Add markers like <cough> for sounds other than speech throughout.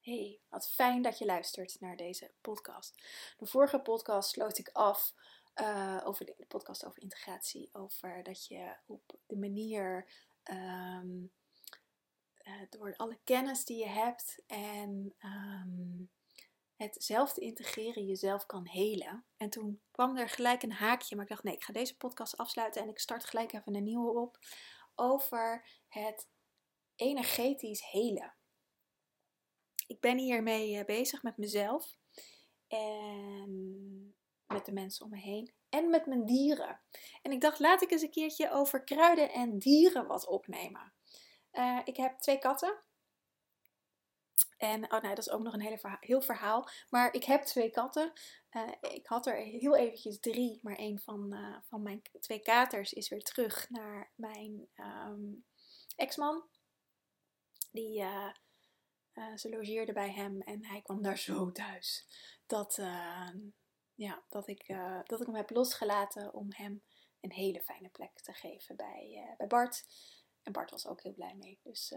Hey, wat fijn dat je luistert naar deze podcast. De vorige podcast sloot ik af uh, over de, podcast over integratie. Over dat je op de manier um, uh, door alle kennis die je hebt en um, het zelf te integreren jezelf kan helen. En toen kwam er gelijk een haakje, maar ik dacht nee, ik ga deze podcast afsluiten en ik start gelijk even een nieuwe op over het energetisch helen ik ben hiermee eh, bezig met mezelf en met de mensen om me heen en met mijn dieren. En ik dacht, laat ik eens een keertje over kruiden en dieren wat opnemen. Uh, ik heb twee katten. En, oh nee, dat is ook nog een hele heel verhaal. Maar ik heb twee katten. Uh, ik had er heel eventjes drie, maar een van, van mijn twee katers is weer terug naar mijn um, ex-man. Die uh, ze logeerde bij hem en hij kwam daar zo thuis. Dat, uh, ja, dat, ik, uh, dat ik hem heb losgelaten om hem een hele fijne plek te geven bij, bij Bart. En Bart was ook heel blij mee. Dus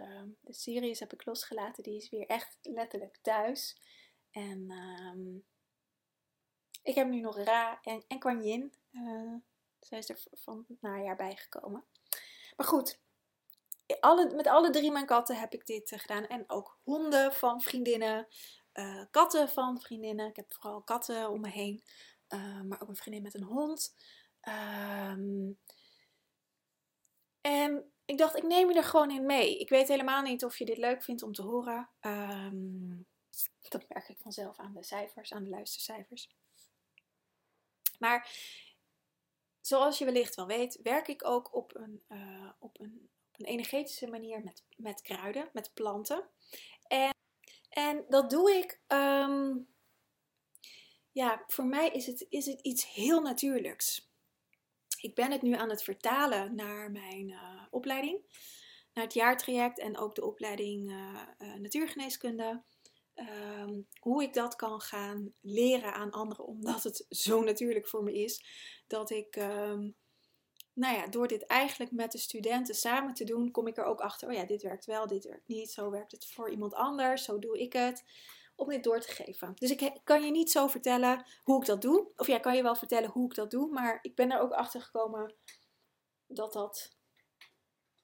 de Sirius heb ik losgelaten. Die is weer echt letterlijk thuis. En ehm, ik heb nu nog Ra en, en Kwan Yin. zij is er van het najaar bijgekomen. Maar goed, alle, met alle drie mijn katten heb ik dit eh, gedaan. En ook honden van vriendinnen, uh, katten van vriendinnen. Ik heb vooral katten om me heen, uh, maar ook een vriendin met een hond. Um, en ik dacht, ik neem je er gewoon in mee. Ik weet helemaal niet of je dit leuk vindt om te horen. Um, dat merk ik vanzelf aan de cijfers, aan de luistercijfers. Maar zoals je wellicht wel weet, werk ik ook op een, op een een energetische manier met, met kruiden, met planten. En, en dat doe ik. Ehm, ja, voor mij is het, is het iets heel natuurlijks. Ik ben het nu aan het vertalen naar mijn uh, opleiding, naar het jaartraject en ook de opleiding uh, uh, natuurgeneeskunde. Um, hoe ik dat kan gaan leren aan anderen, omdat het zo natuurlijk voor me is dat ik um, nou ja, door dit eigenlijk met de studenten samen te doen, kom ik er ook achter, oh ja, dit werkt wel, dit werkt niet, zo werkt het voor iemand anders, zo doe ik het, om dit door te geven. Dus ik kan je niet zo vertellen hoe ik dat doe, of ja, kan je wel vertellen hoe ik dat doe, maar ik ben er ook achter gekomen dat dat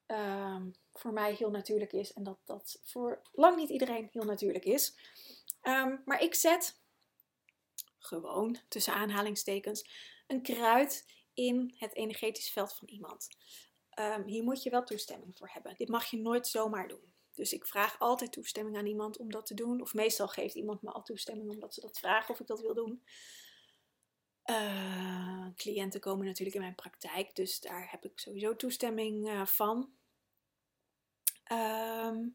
um, voor mij heel natuurlijk is en dat dat voor lang niet iedereen heel natuurlijk is. Um, maar ik zet gewoon, tussen aanhalingstekens, een kruid in het energetisch veld van iemand. Um, hier moet je wel toestemming voor hebben. Dit mag je nooit zomaar doen. Dus ik vraag altijd toestemming aan iemand om dat te doen. Of meestal geeft iemand me al toestemming omdat ze dat vragen of ik dat wil doen. Uh, cliënten komen natuurlijk in mijn praktijk, dus daar heb ik sowieso toestemming uh, van. Um,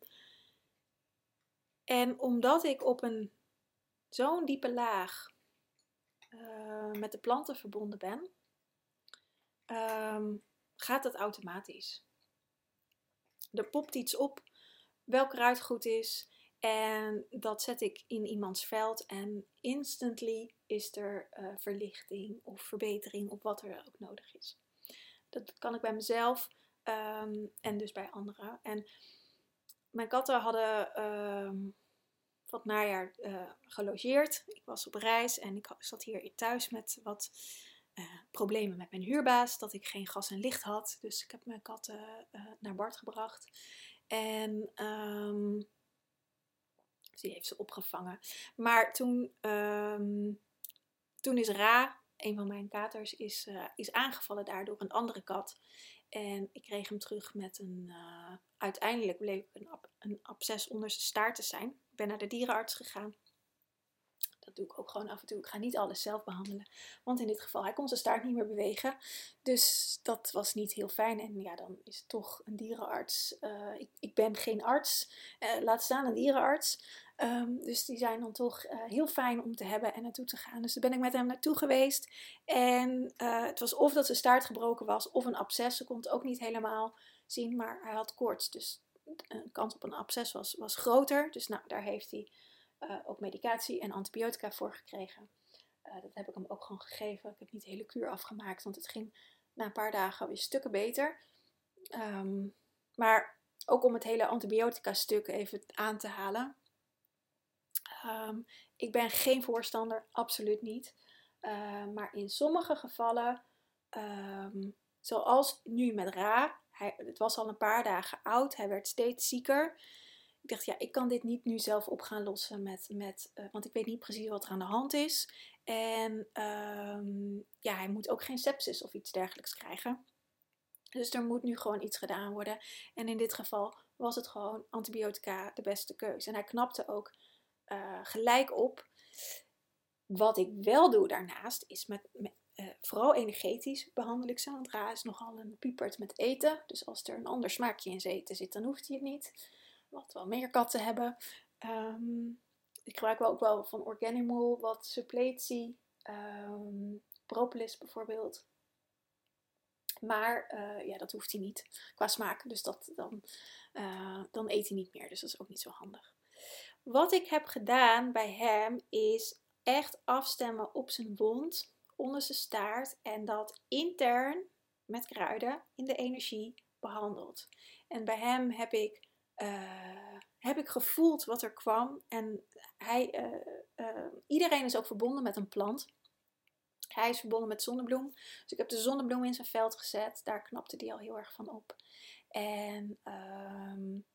en omdat ik op een zo'n diepe laag uh, met de planten verbonden ben, um, gaat dat automatisch. Er popt iets op welk eruit goed is en dat zet ik in iemands veld en instantly is er uh, verlichting of verbetering op wat er ook nodig is. Dat kan ik bij mezelf um, en dus bij anderen. En mijn katten hadden um, van het najaar uh, gelogeerd. Ik was op reis en ik zat hier thuis met wat uh, problemen met mijn huurbaas, dat ik geen gas en licht had. Dus ik heb mijn katten uh, naar Bart gebracht. En um, die heeft ze opgevangen. Maar toen, um, toen is Ra, een van mijn katers, is, uh, is aangevallen daardoor een andere kat. En ik kreeg hem terug met een. uiteindelijk bleek een, een absces onder zijn staart te zijn. Ik ben naar de dierenarts gegaan dat doe ik ook gewoon af en toe. Ik ga niet alles zelf behandelen. Want in dit geval, hij kon zijn staart niet meer bewegen. Dus dat was niet heel fijn. En ja, dan is toch een dierenarts. Uh, ik, ik, ben geen arts. Uh, laat staan een dierenarts. Um, dus die zijn dan toch uh, heel fijn om te hebben en naartoe te gaan. Dus daar ben ik met hem naartoe geweest. En het was of dat zijn staart gebroken was of een absces. Ze kon het ook niet helemaal zien, maar hij had koorts. Dus de kans op een absces was, was groter. Dus nou, daar heeft hij uh, ook medicatie en antibiotica voor gekregen. Uh, dat heb ik hem ook gewoon gegeven. Ik heb niet de hele kuur afgemaakt, want het ging na een paar dagen weer stukken beter. Um, maar ook om het hele antibiotica stuk even aan te halen. Ehm, ik ben geen voorstander, absoluut niet. Ehm, maar in sommige gevallen, ehm, zoals nu met Ra, hij, het was al een paar dagen oud, hij werd steeds zieker. Ik dacht, ja, ik kan dit niet nu zelf op gaan lossen met, met uh, want ik weet niet precies wat er aan de hand is. En ja, hij moet ook geen sepsis of iets dergelijks krijgen. Dus er moet nu gewoon iets gedaan worden. En in dit geval was het gewoon antibiotica de beste keuze. En hij knapte ook uh, gelijk op. Wat ik wel doe daarnaast is met, uh, vooral energetisch behandel ik ze. Want Ra is nogal een piepert met eten. Dus als er een ander smaakje in zijn eten zit, dan hoeft hij het niet. Wat wel meer katten hebben. Um, ik gebruik wel ook wel van Organimal wat suppletie. Um, propolis bijvoorbeeld. Maar uh, ja, dat hoeft hij niet qua smaak. Dus dat, dan, uh, dan eet hij niet meer. Dus dat is ook niet zo handig. Wat ik heb gedaan bij hem is echt afstemmen op zijn wond, onder zijn staart. En dat intern met kruiden in de energie behandeld. En bij hem heb ik, uh, heb ik gevoeld wat er kwam. En hij, iedereen is ook verbonden met een plant. Hij is verbonden met zonnebloem. Dus ik heb de zonnebloem in zijn veld gezet. Daar knapte hij al heel erg van op. En um,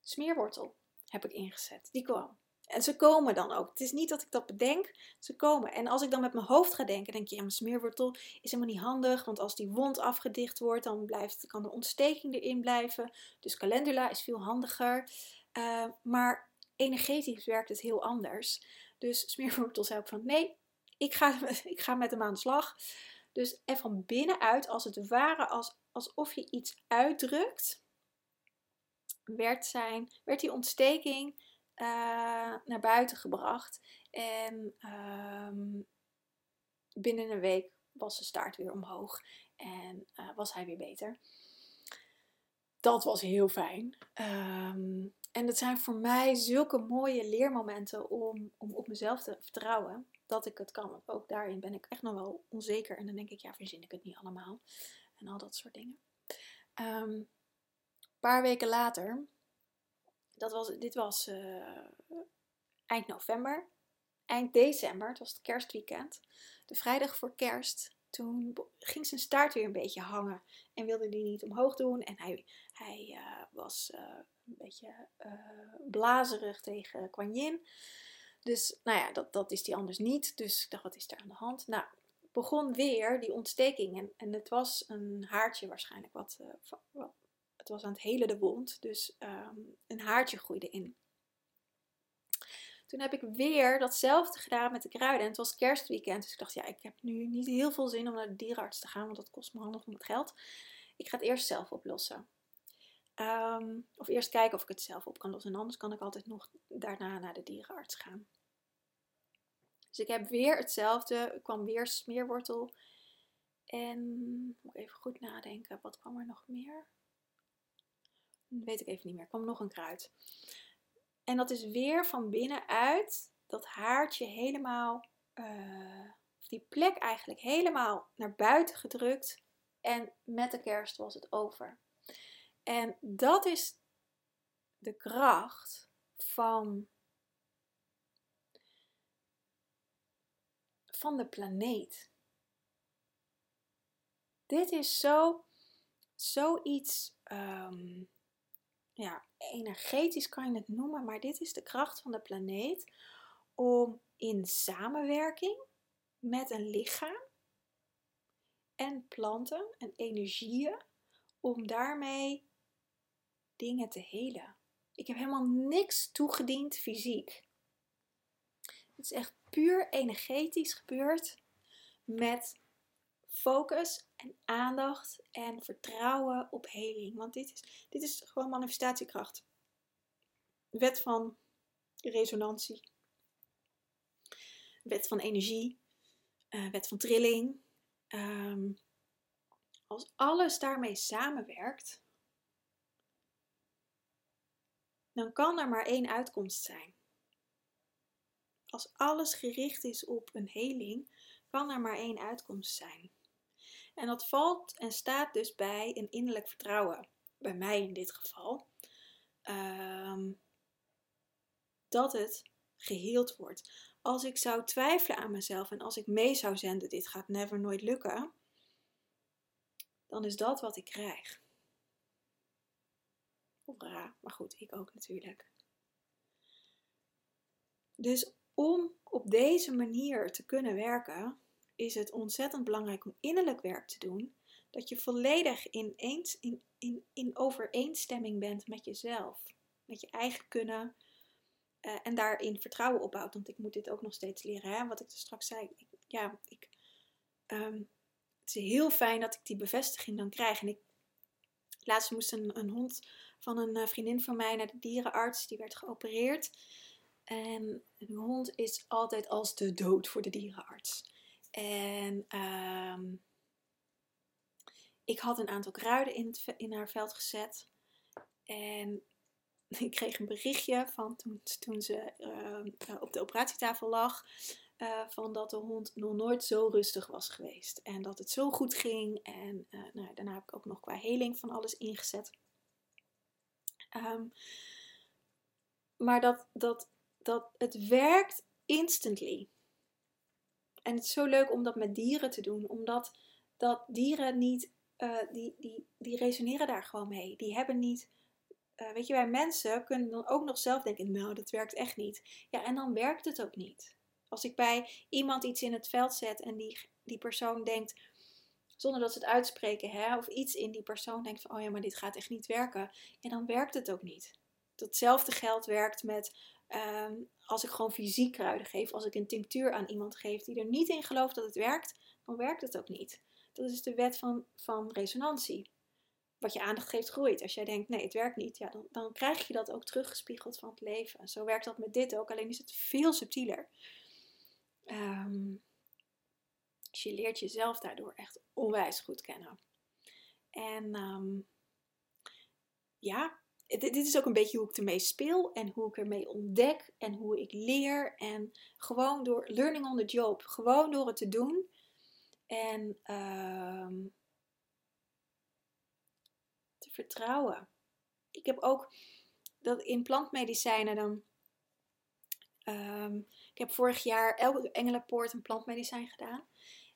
smeerwortel heb ik ingezet. Die kwam. En ze komen dan ook. Het is niet dat ik dat bedenk, ze komen. En als ik dan met mijn hoofd ga denken, denk je, ja, mijn smeerwortel is helemaal niet handig. Want als die wond afgedicht wordt, dan blijft, kan de ontsteking erin blijven. Dus calendula is veel handiger. Uh, maar energetisch werkt het heel anders. Dus smeerwortel zei ik van, nee, ik ga, <laughs> ik ga met hem aan de slag. Dus er van binnenuit, als het ware, als, alsof je iets uitdrukt, werd, zijn, werd die ontsteking uh, naar buiten gebracht. En um, binnen een week was de staart weer omhoog en uh, was hij weer beter. Dat was heel fijn. Um, en dat zijn voor mij zulke mooie leermomenten om, om op mezelf te vertrouwen dat ik het kan. Ook daarin ben ik echt nog wel onzeker. En dan denk ik, ja, verzin ik het niet allemaal. En al dat soort dingen. Een paar weken later, dat was, dit was uh, eind november, eind december, het was het kerstweekend. De vrijdag voor kerst, toen ging zijn staart weer een beetje hangen. En wilde hij niet omhoog doen. En hij, hij uh, was uh, een beetje blazerig tegen Kuan Yin. Dus nou ja, dat, dat is die anders niet. Dus ik dacht, wat is er aan de hand? Nou, begon weer die ontsteking. En, en het was een haartje waarschijnlijk. Wat, uh, het was aan het hele de wond. Dus um, een haartje groeide in. Toen heb ik weer datzelfde gedaan met de kruiden. En het was kerstweekend. Dus ik dacht, ja, ik heb nu niet heel veel zin om naar de dierenarts te gaan. Want dat kost me handig om het geld. Ik ga het eerst zelf oplossen. Um, of eerst kijken of ik het zelf op kan lossen. En anders kan ik altijd nog daarna naar de dierenarts gaan. Dus ik heb weer hetzelfde. Ik kwam weer smeerwortel. En moet ik even goed nadenken. Wat kwam er nog meer? Weet ik even niet meer. Er kwam nog een kruid. En dat is weer van binnenuit dat haartje helemaal, uh, die plek eigenlijk helemaal naar buiten gedrukt. En met de kerst was het over. En dat is de kracht van, van de planeet. Dit is zo, zoiets, um, ja, energetisch kan je het noemen, maar dit is de kracht van de planeet om in samenwerking met een lichaam en planten en energieën, om daarmee dingen te helen. Ik heb helemaal niks toegediend fysiek. Het is echt puur energetisch gebeurd met focus en aandacht en vertrouwen op heling. Want dit is, dit is gewoon manifestatiekracht. Wet van resonantie. Wet van energie. Uh, wet van trilling. Um, als alles daarmee samenwerkt, dan kan er maar één uitkomst zijn. Als alles gericht is op een heling, kan er maar één uitkomst zijn. En dat valt en staat dus bij een innerlijk vertrouwen. Bij mij in dit geval. Um, dat het geheeld wordt. Als ik zou twijfelen aan mezelf en als ik mee zou zenden, dit gaat never nooit lukken, dan is dat wat ik krijg. Hoera, maar goed, ik ook natuurlijk. Dus om op deze manier te kunnen werken, is het ontzettend belangrijk om innerlijk werk te doen. Dat je volledig in, eens, in, in, in overeenstemming bent met jezelf, met je eigen kunnen. Uh, en daarin vertrouwen opbouwt. Want ik moet dit ook nog steeds leren. Hè? Wat ik dus straks zei. Ja, ik, um, het is heel fijn dat ik die bevestiging dan krijg. En ik, laatst moest een, een hond van een uh, vriendin van mij naar de dierenarts. Die werd geopereerd. En een hond is altijd als de dood voor de dierenarts. En um, ik had een aantal kruiden in, in haar veld gezet. En <laughs> ik kreeg een berichtje van toen, toen ze uh, op de operatietafel lag. Uh, van dat de hond nog nooit zo rustig was geweest. En dat het zo goed ging. En uh, nou, daarna heb ik ook nog qua heling van alles ingezet. Um, maar dat, dat, dat het werkt instantly. En het is zo leuk om dat met dieren te doen, omdat dat dieren niet, uh, die, die, die resoneren daar gewoon mee. Die hebben niet, uh, weet je, wij mensen kunnen dan ook nog zelf denken, nou, dat werkt echt niet. Ja, en dan werkt het ook niet. Als ik bij iemand iets in het veld zet en die, die persoon denkt, zonder dat ze het uitspreken, hè, of iets in die persoon denkt van, oh ja, maar dit gaat echt niet werken, en dan werkt het ook niet. Datzelfde geld werkt met um, als ik gewoon fysiek kruiden geef, als ik een tinctuur aan iemand geef die er niet in gelooft dat het werkt, dan werkt het ook niet. Dat is de wet van, van resonantie. Wat je aandacht geeft, groeit. Als jij denkt, nee, het werkt niet, ja, dan, dan krijg je dat ook teruggespiegeld van het leven. Zo werkt dat met dit ook, alleen is het veel subtieler. Um, dus je leert jezelf daardoor echt onwijs goed kennen. En um, ja, dit is ook een beetje hoe ik ermee speel en hoe ik ermee ontdek en hoe ik leer. En gewoon door learning on the job, gewoon door het te doen. En uh, te vertrouwen. Ik heb ook dat in plantmedicijnen dan. Um, ik heb vorig jaar elke Engelenpoort een plantmedicijn gedaan.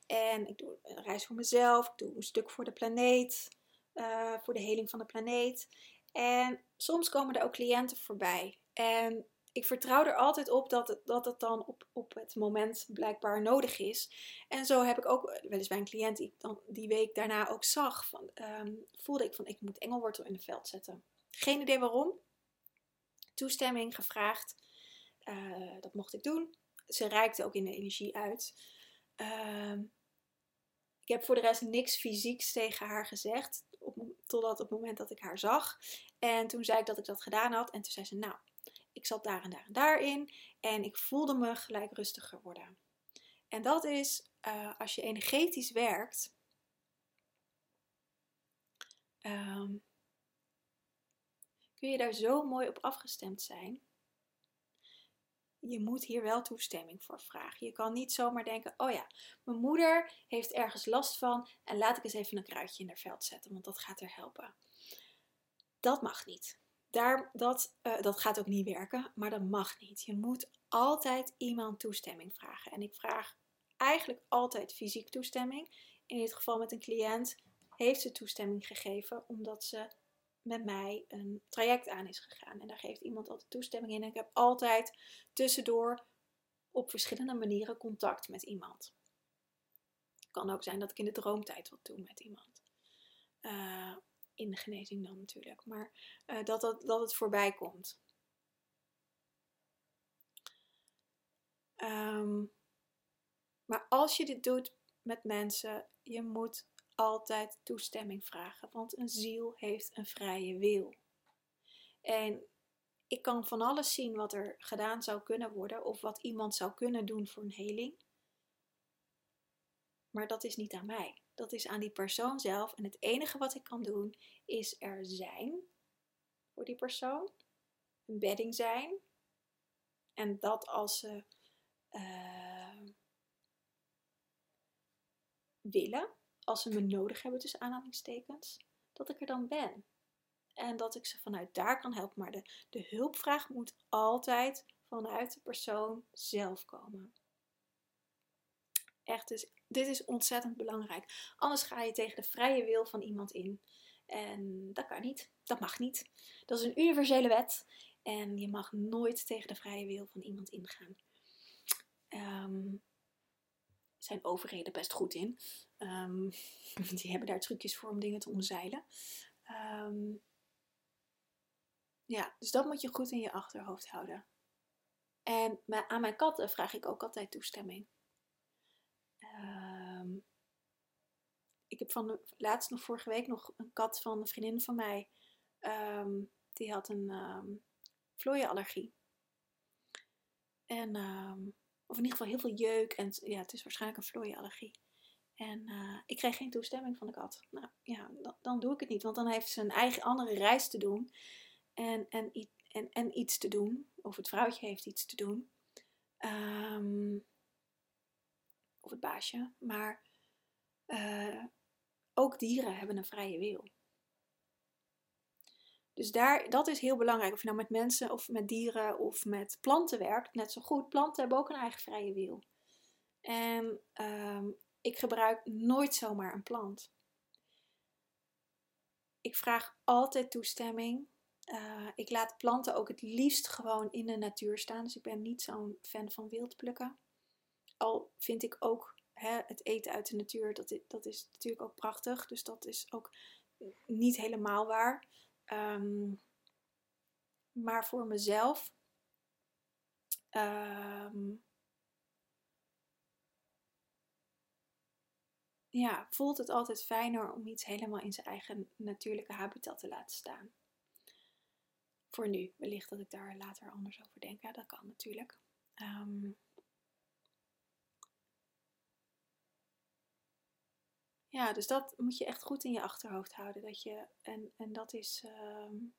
En ik doe een reis voor mezelf, ik doe een stuk voor de planeet, uh, voor de heling van de planeet. En soms komen er ook cliënten voorbij. En ik vertrouw er altijd op dat het, dat dan op, op het moment blijkbaar nodig is. En zo heb ik ook wel eens bij een cliënt die ik dan die week daarna ook zag. Van, um, voelde ik van ik moet engelwortel in het veld zetten. Geen idee waarom. Toestemming gevraagd. Uh, dat mocht ik doen. Ze reikte ook in de energie uit. Uh, ik heb voor de rest niks fysieks tegen haar gezegd. Op, totdat op het moment dat ik haar zag. En toen zei ik dat ik dat gedaan had. En toen zei ze, nou, ik zat daar en daar en daarin. En ik voelde me gelijk rustiger worden. En dat is, uh, als je energetisch werkt, um, kun je daar zo mooi op afgestemd zijn. Je moet hier wel toestemming voor vragen. Je kan niet zomaar denken: oh ja, mijn moeder heeft ergens last van en laat ik eens even een kruidje in haar veld zetten, want dat gaat haar helpen. Dat mag niet. Daar, dat, uh, dat gaat ook niet werken, maar dat mag niet. Je moet altijd iemand toestemming vragen. En ik vraag eigenlijk altijd fysiek toestemming. In dit geval met een cliënt heeft ze toestemming gegeven omdat ze met mij een traject aan is gegaan. En daar geeft iemand altijd toestemming in. En ik heb altijd tussendoor op verschillende manieren contact met iemand. Het kan ook zijn dat ik in de droomtijd wat doe met iemand. Uh, in de genezing dan natuurlijk. Maar uh, dat, dat, dat het voorbij komt. Um, maar als je dit doet met mensen, je moet altijd toestemming vragen. Want een ziel heeft een vrije wil. En ik kan van alles zien wat er gedaan zou kunnen worden of wat iemand zou kunnen doen voor een heling. Maar dat is niet aan mij dat is aan die persoon zelf. En het enige wat ik kan doen is er zijn voor die persoon. Een bedding zijn. En dat als ze uh, willen, als ze me nodig hebben tussen aanhalingstekens, dat ik er dan ben. En dat ik ze vanuit daar kan helpen. Maar de, de hulpvraag moet altijd vanuit de persoon zelf komen. Echt, dus dit is ontzettend belangrijk. Anders ga je tegen de vrije wil van iemand in. En dat kan niet. Dat mag niet. Dat is een universele wet. En je mag nooit tegen de vrije wil van iemand ingaan. Um, zijn overheden best goed in. Um, <laughs> die hebben daar trucjes voor om dingen te omzeilen. Um, ja, dus dat moet je goed in je achterhoofd houden. En aan mijn katten vraag ik ook altijd toestemming. Um, ik heb van de, laatst nog vorige week nog een kat van een vriendin van mij. Die had een um, vlooienallergie. En, of in ieder geval heel veel jeuk. En ja, het is waarschijnlijk een vlooienallergie. En uh, ik kreeg geen toestemming van de kat. Nou ja, dan, dan, doe ik het niet. Want dan heeft ze een eigen andere reis te doen. En, en, en, en iets te doen. Of het vrouwtje heeft iets te doen. Um, of het baasje. Maar uh, ook dieren hebben een vrije wil. Dus daar, dat is heel belangrijk. Of je nou met mensen of met dieren of met planten werkt, net zo goed. Planten hebben ook een eigen vrije wil. En um, ik gebruik nooit zomaar een plant. Ik vraag altijd toestemming. Uh, ik laat planten ook het liefst gewoon in de natuur staan. Dus ik ben niet zo'n fan van wild plukken. Al vind ik ook hè, het eten uit de natuur, dat, dat is natuurlijk ook prachtig. Dus dat is ook niet helemaal waar. Um, maar voor mezelf um, ja, voelt het altijd fijner om iets helemaal in zijn eigen natuurlijke habitat te laten staan. Voor nu, wellicht dat ik daar later anders over denk. Ja, dat kan natuurlijk. Um, ja, dus dat moet je echt goed in je achterhoofd houden. Dat je, en, en dat is, um,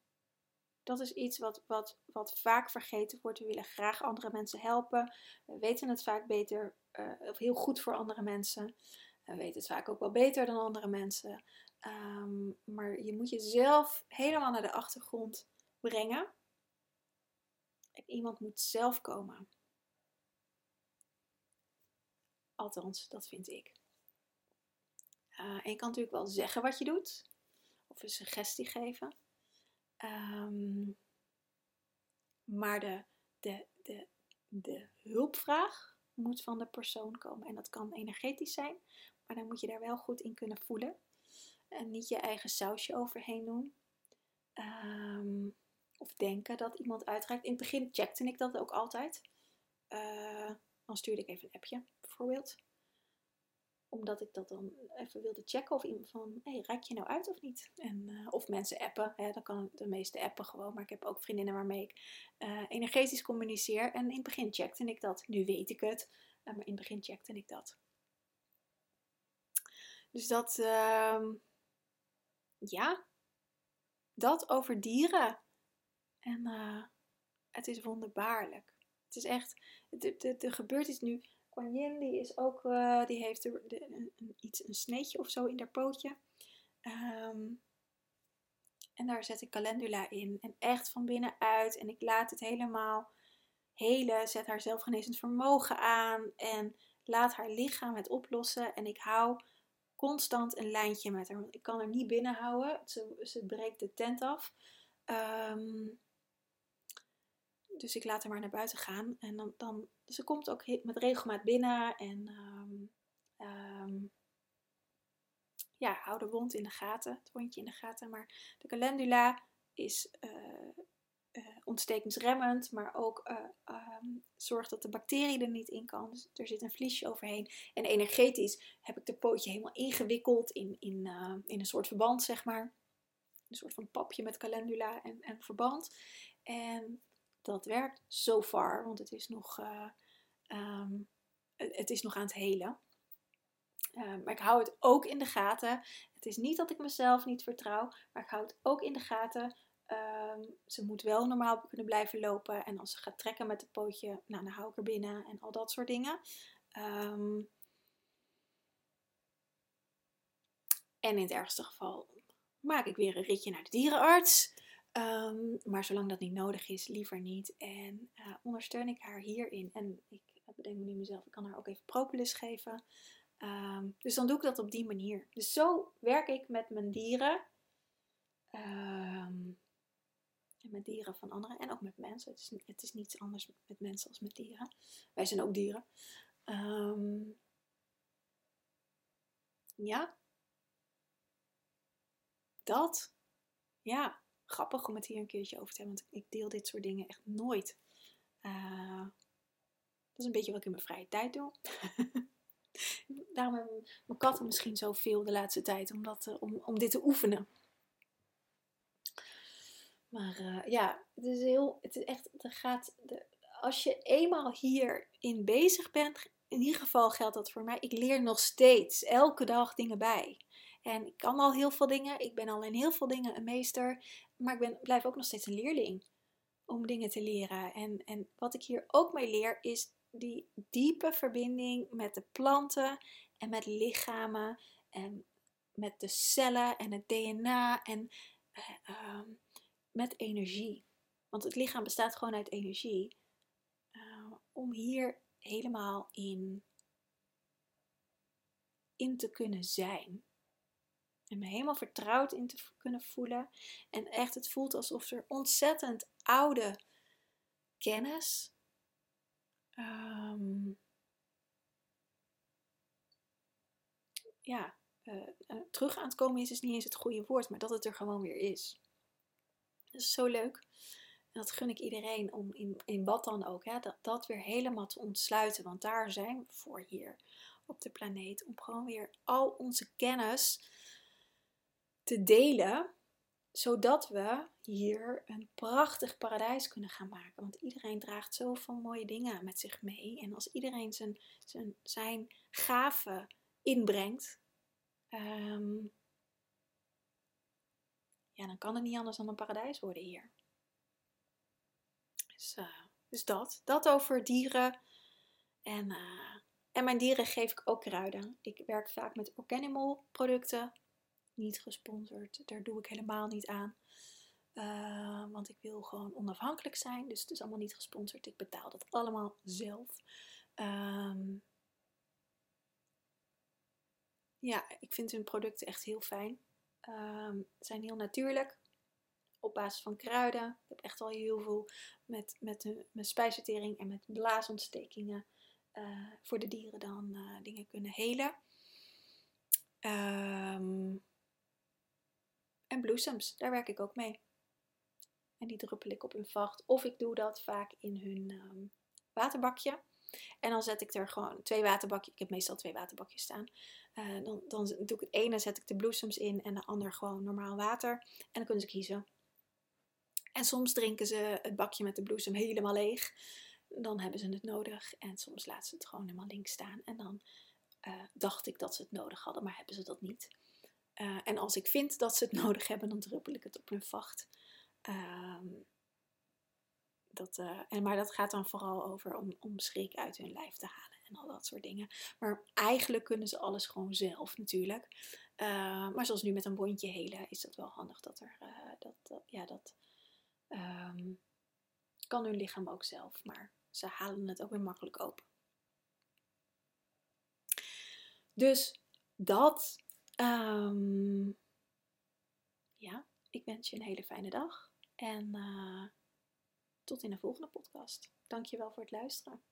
dat is iets wat, wat, wat vaak vergeten wordt. We willen graag andere mensen helpen. We weten het vaak beter uh, of heel goed voor andere mensen. We weten het vaak ook wel beter dan andere mensen. Um, maar je moet jezelf helemaal naar de achtergrond brengen. En iemand moet zelf komen. Althans, dat vind ik. Uh, en je kan natuurlijk wel zeggen wat je doet, of een suggestie geven. Um, maar de, de, de, de hulpvraag moet van de persoon komen. En dat kan energetisch zijn, maar dan moet je daar wel goed in kunnen voelen. En niet je eigen sausje overheen doen. Um, of denken dat iemand uitreikt. In het begin checkte ik dat ook altijd. Uh, dan stuurde ik even een appje, bijvoorbeeld. Omdat ik dat dan even wilde checken of iemand van, hey, reik je nou uit of niet? En, uh, of mensen appen, hè, dan kan de meeste appen gewoon. Maar ik heb ook vriendinnen waarmee ik uh, energetisch communiceer. En in het begin checkte ik dat. Nu weet ik het, maar in het begin checkte ik dat. Dus dat, uh, ja, dat over dieren. En het is wonderbaarlijk. Het is echt, er gebeurt iets nu. Yin, die is ook, uh, die heeft er, een, iets, een sneetje of zo in haar pootje. Um, en daar zet ik calendula in. En echt van binnenuit. En ik laat het helemaal helen. Zet haar zelfgenezend vermogen aan. En laat haar lichaam het oplossen. En ik hou constant een lijntje met haar. Want ik kan haar niet binnenhouden. Ze, ze breekt de tent af. Um, dus ik laat haar maar naar buiten gaan. En dan, dan ze komt ook met regelmaat binnen. En um, um, ja, hou de wond in de gaten. Het wondje in de gaten. Maar de calendula is uh, uh, ontstekingsremmend. Maar ook uh, zorgt dat de bacterie er niet in kan. Dus er zit een vliesje overheen. En energetisch heb ik de pootje helemaal ingewikkeld in, in, in een soort verband, zeg maar. Een soort van papje met calendula en, en verband. En dat werkt so far, want het is nog, uh, um, het is nog aan het helen. Uh, maar ik hou het ook in de gaten. Het is niet dat ik mezelf niet vertrouw, maar ik hou het ook in de gaten. Um, ze moet wel normaal kunnen blijven lopen. En als ze gaat trekken met het pootje, nou, dan hou ik er binnen en al dat soort dingen. En in het ergste geval maak ik weer een ritje naar de dierenarts. Ehm, maar zolang dat niet nodig is, liever niet. En uh, ondersteun ik haar hierin. En ik bedenk me nu mezelf, ik kan haar ook even propolis geven. Ehm, dus dan doe ik dat op die manier. Dus zo werk ik met mijn dieren. Um, met dieren van anderen en ook met mensen. Het is, het is niets anders met mensen als met dieren. Wij zijn ook dieren. Ja. Dat. Ja, grappig om het hier een keertje over te hebben. Want ik deel dit soort dingen echt nooit. Uh, dat is een beetje wat ik in mijn vrije tijd doe. <laughs> Daarom hebben mijn katten misschien zoveel de laatste tijd. Uh, om, om dit te oefenen. Maar uh, ja, het is heel, het is echt, er gaat, de, als je eenmaal hierin bezig bent, in ieder geval geldt dat voor mij, ik leer nog steeds elke dag dingen bij. En ik kan al heel veel dingen, ik ben al in heel veel dingen een meester, maar ik ben, blijf ook nog steeds een leerling om dingen te leren. En, en wat ik hier ook mee leer, is die diepe verbinding met de planten en met lichamen en met de cellen en het DNA en uh, met energie. Want het lichaam bestaat gewoon uit energie. Uh, om hier helemaal in, in te kunnen zijn. En me helemaal vertrouwd in te kunnen voelen. En echt, het voelt alsof er ontzettend oude kennis. Um, ja, uh, uh, terug aan het komen is, is niet eens het goede woord, maar dat het er gewoon weer is. Dat is zo leuk. En dat gun ik iedereen om in, in wat dan ook, hè, dat, dat weer helemaal te ontsluiten. Want daar zijn we voor hier op de planeet. Om gewoon weer al onze kennis te delen. Zodat we hier een prachtig paradijs kunnen gaan maken. Want iedereen draagt zoveel mooie dingen met zich mee. En als iedereen zijn, zijn, zijn gaven inbrengt. Um, ja, dan kan het niet anders dan een paradijs worden hier. Dus, uh, dus dat. Dat over dieren. En, uh, en mijn dieren geef ik ook kruiden. Ik werk vaak met Organimal producten. Niet gesponsord. Daar doe ik helemaal niet aan. Uh, want ik wil gewoon onafhankelijk zijn. Dus het is allemaal niet gesponsord. Ik betaal dat allemaal zelf. Um, ja, ik vind hun producten echt heel fijn. Um, zijn heel natuurlijk. Op basis van kruiden. Ik heb echt al heel veel met, met, met spijsvertering en met blaasontstekingen uh, voor de dieren dan uh, dingen kunnen helen. Um, en bloesems, daar werk ik ook mee. En die druppel ik op hun vacht. Of ik doe dat vaak in hun um, waterbakje. En dan zet ik er gewoon twee waterbakjes. Ik heb meestal twee waterbakjes staan. Uh, dan, dan doe ik het ene, zet ik de bloesems in en de ander gewoon normaal water. En dan kunnen ze kiezen. En soms drinken ze het bakje met de bloesem helemaal leeg. Dan hebben ze het nodig. En soms laten ze het gewoon helemaal links staan. En dan uh, dacht ik dat ze het nodig hadden, maar hebben ze dat niet. Uh, en als ik vind dat ze het <laughs> nodig hebben, dan druppel ik het op hun vacht. Um, dat, uh, en, maar dat gaat dan vooral over om, om schrik uit hun lijf te halen en al dat soort dingen. Maar eigenlijk kunnen ze alles gewoon zelf natuurlijk. Uh, maar zoals nu met een bondje helen is dat wel handig dat er, dat, ja, dat um, kan hun lichaam ook zelf. Maar ze halen het ook weer makkelijk open. Dus dat, um, ja, ik wens je een hele fijne dag. En tot in de volgende podcast. Dankjewel voor het luisteren.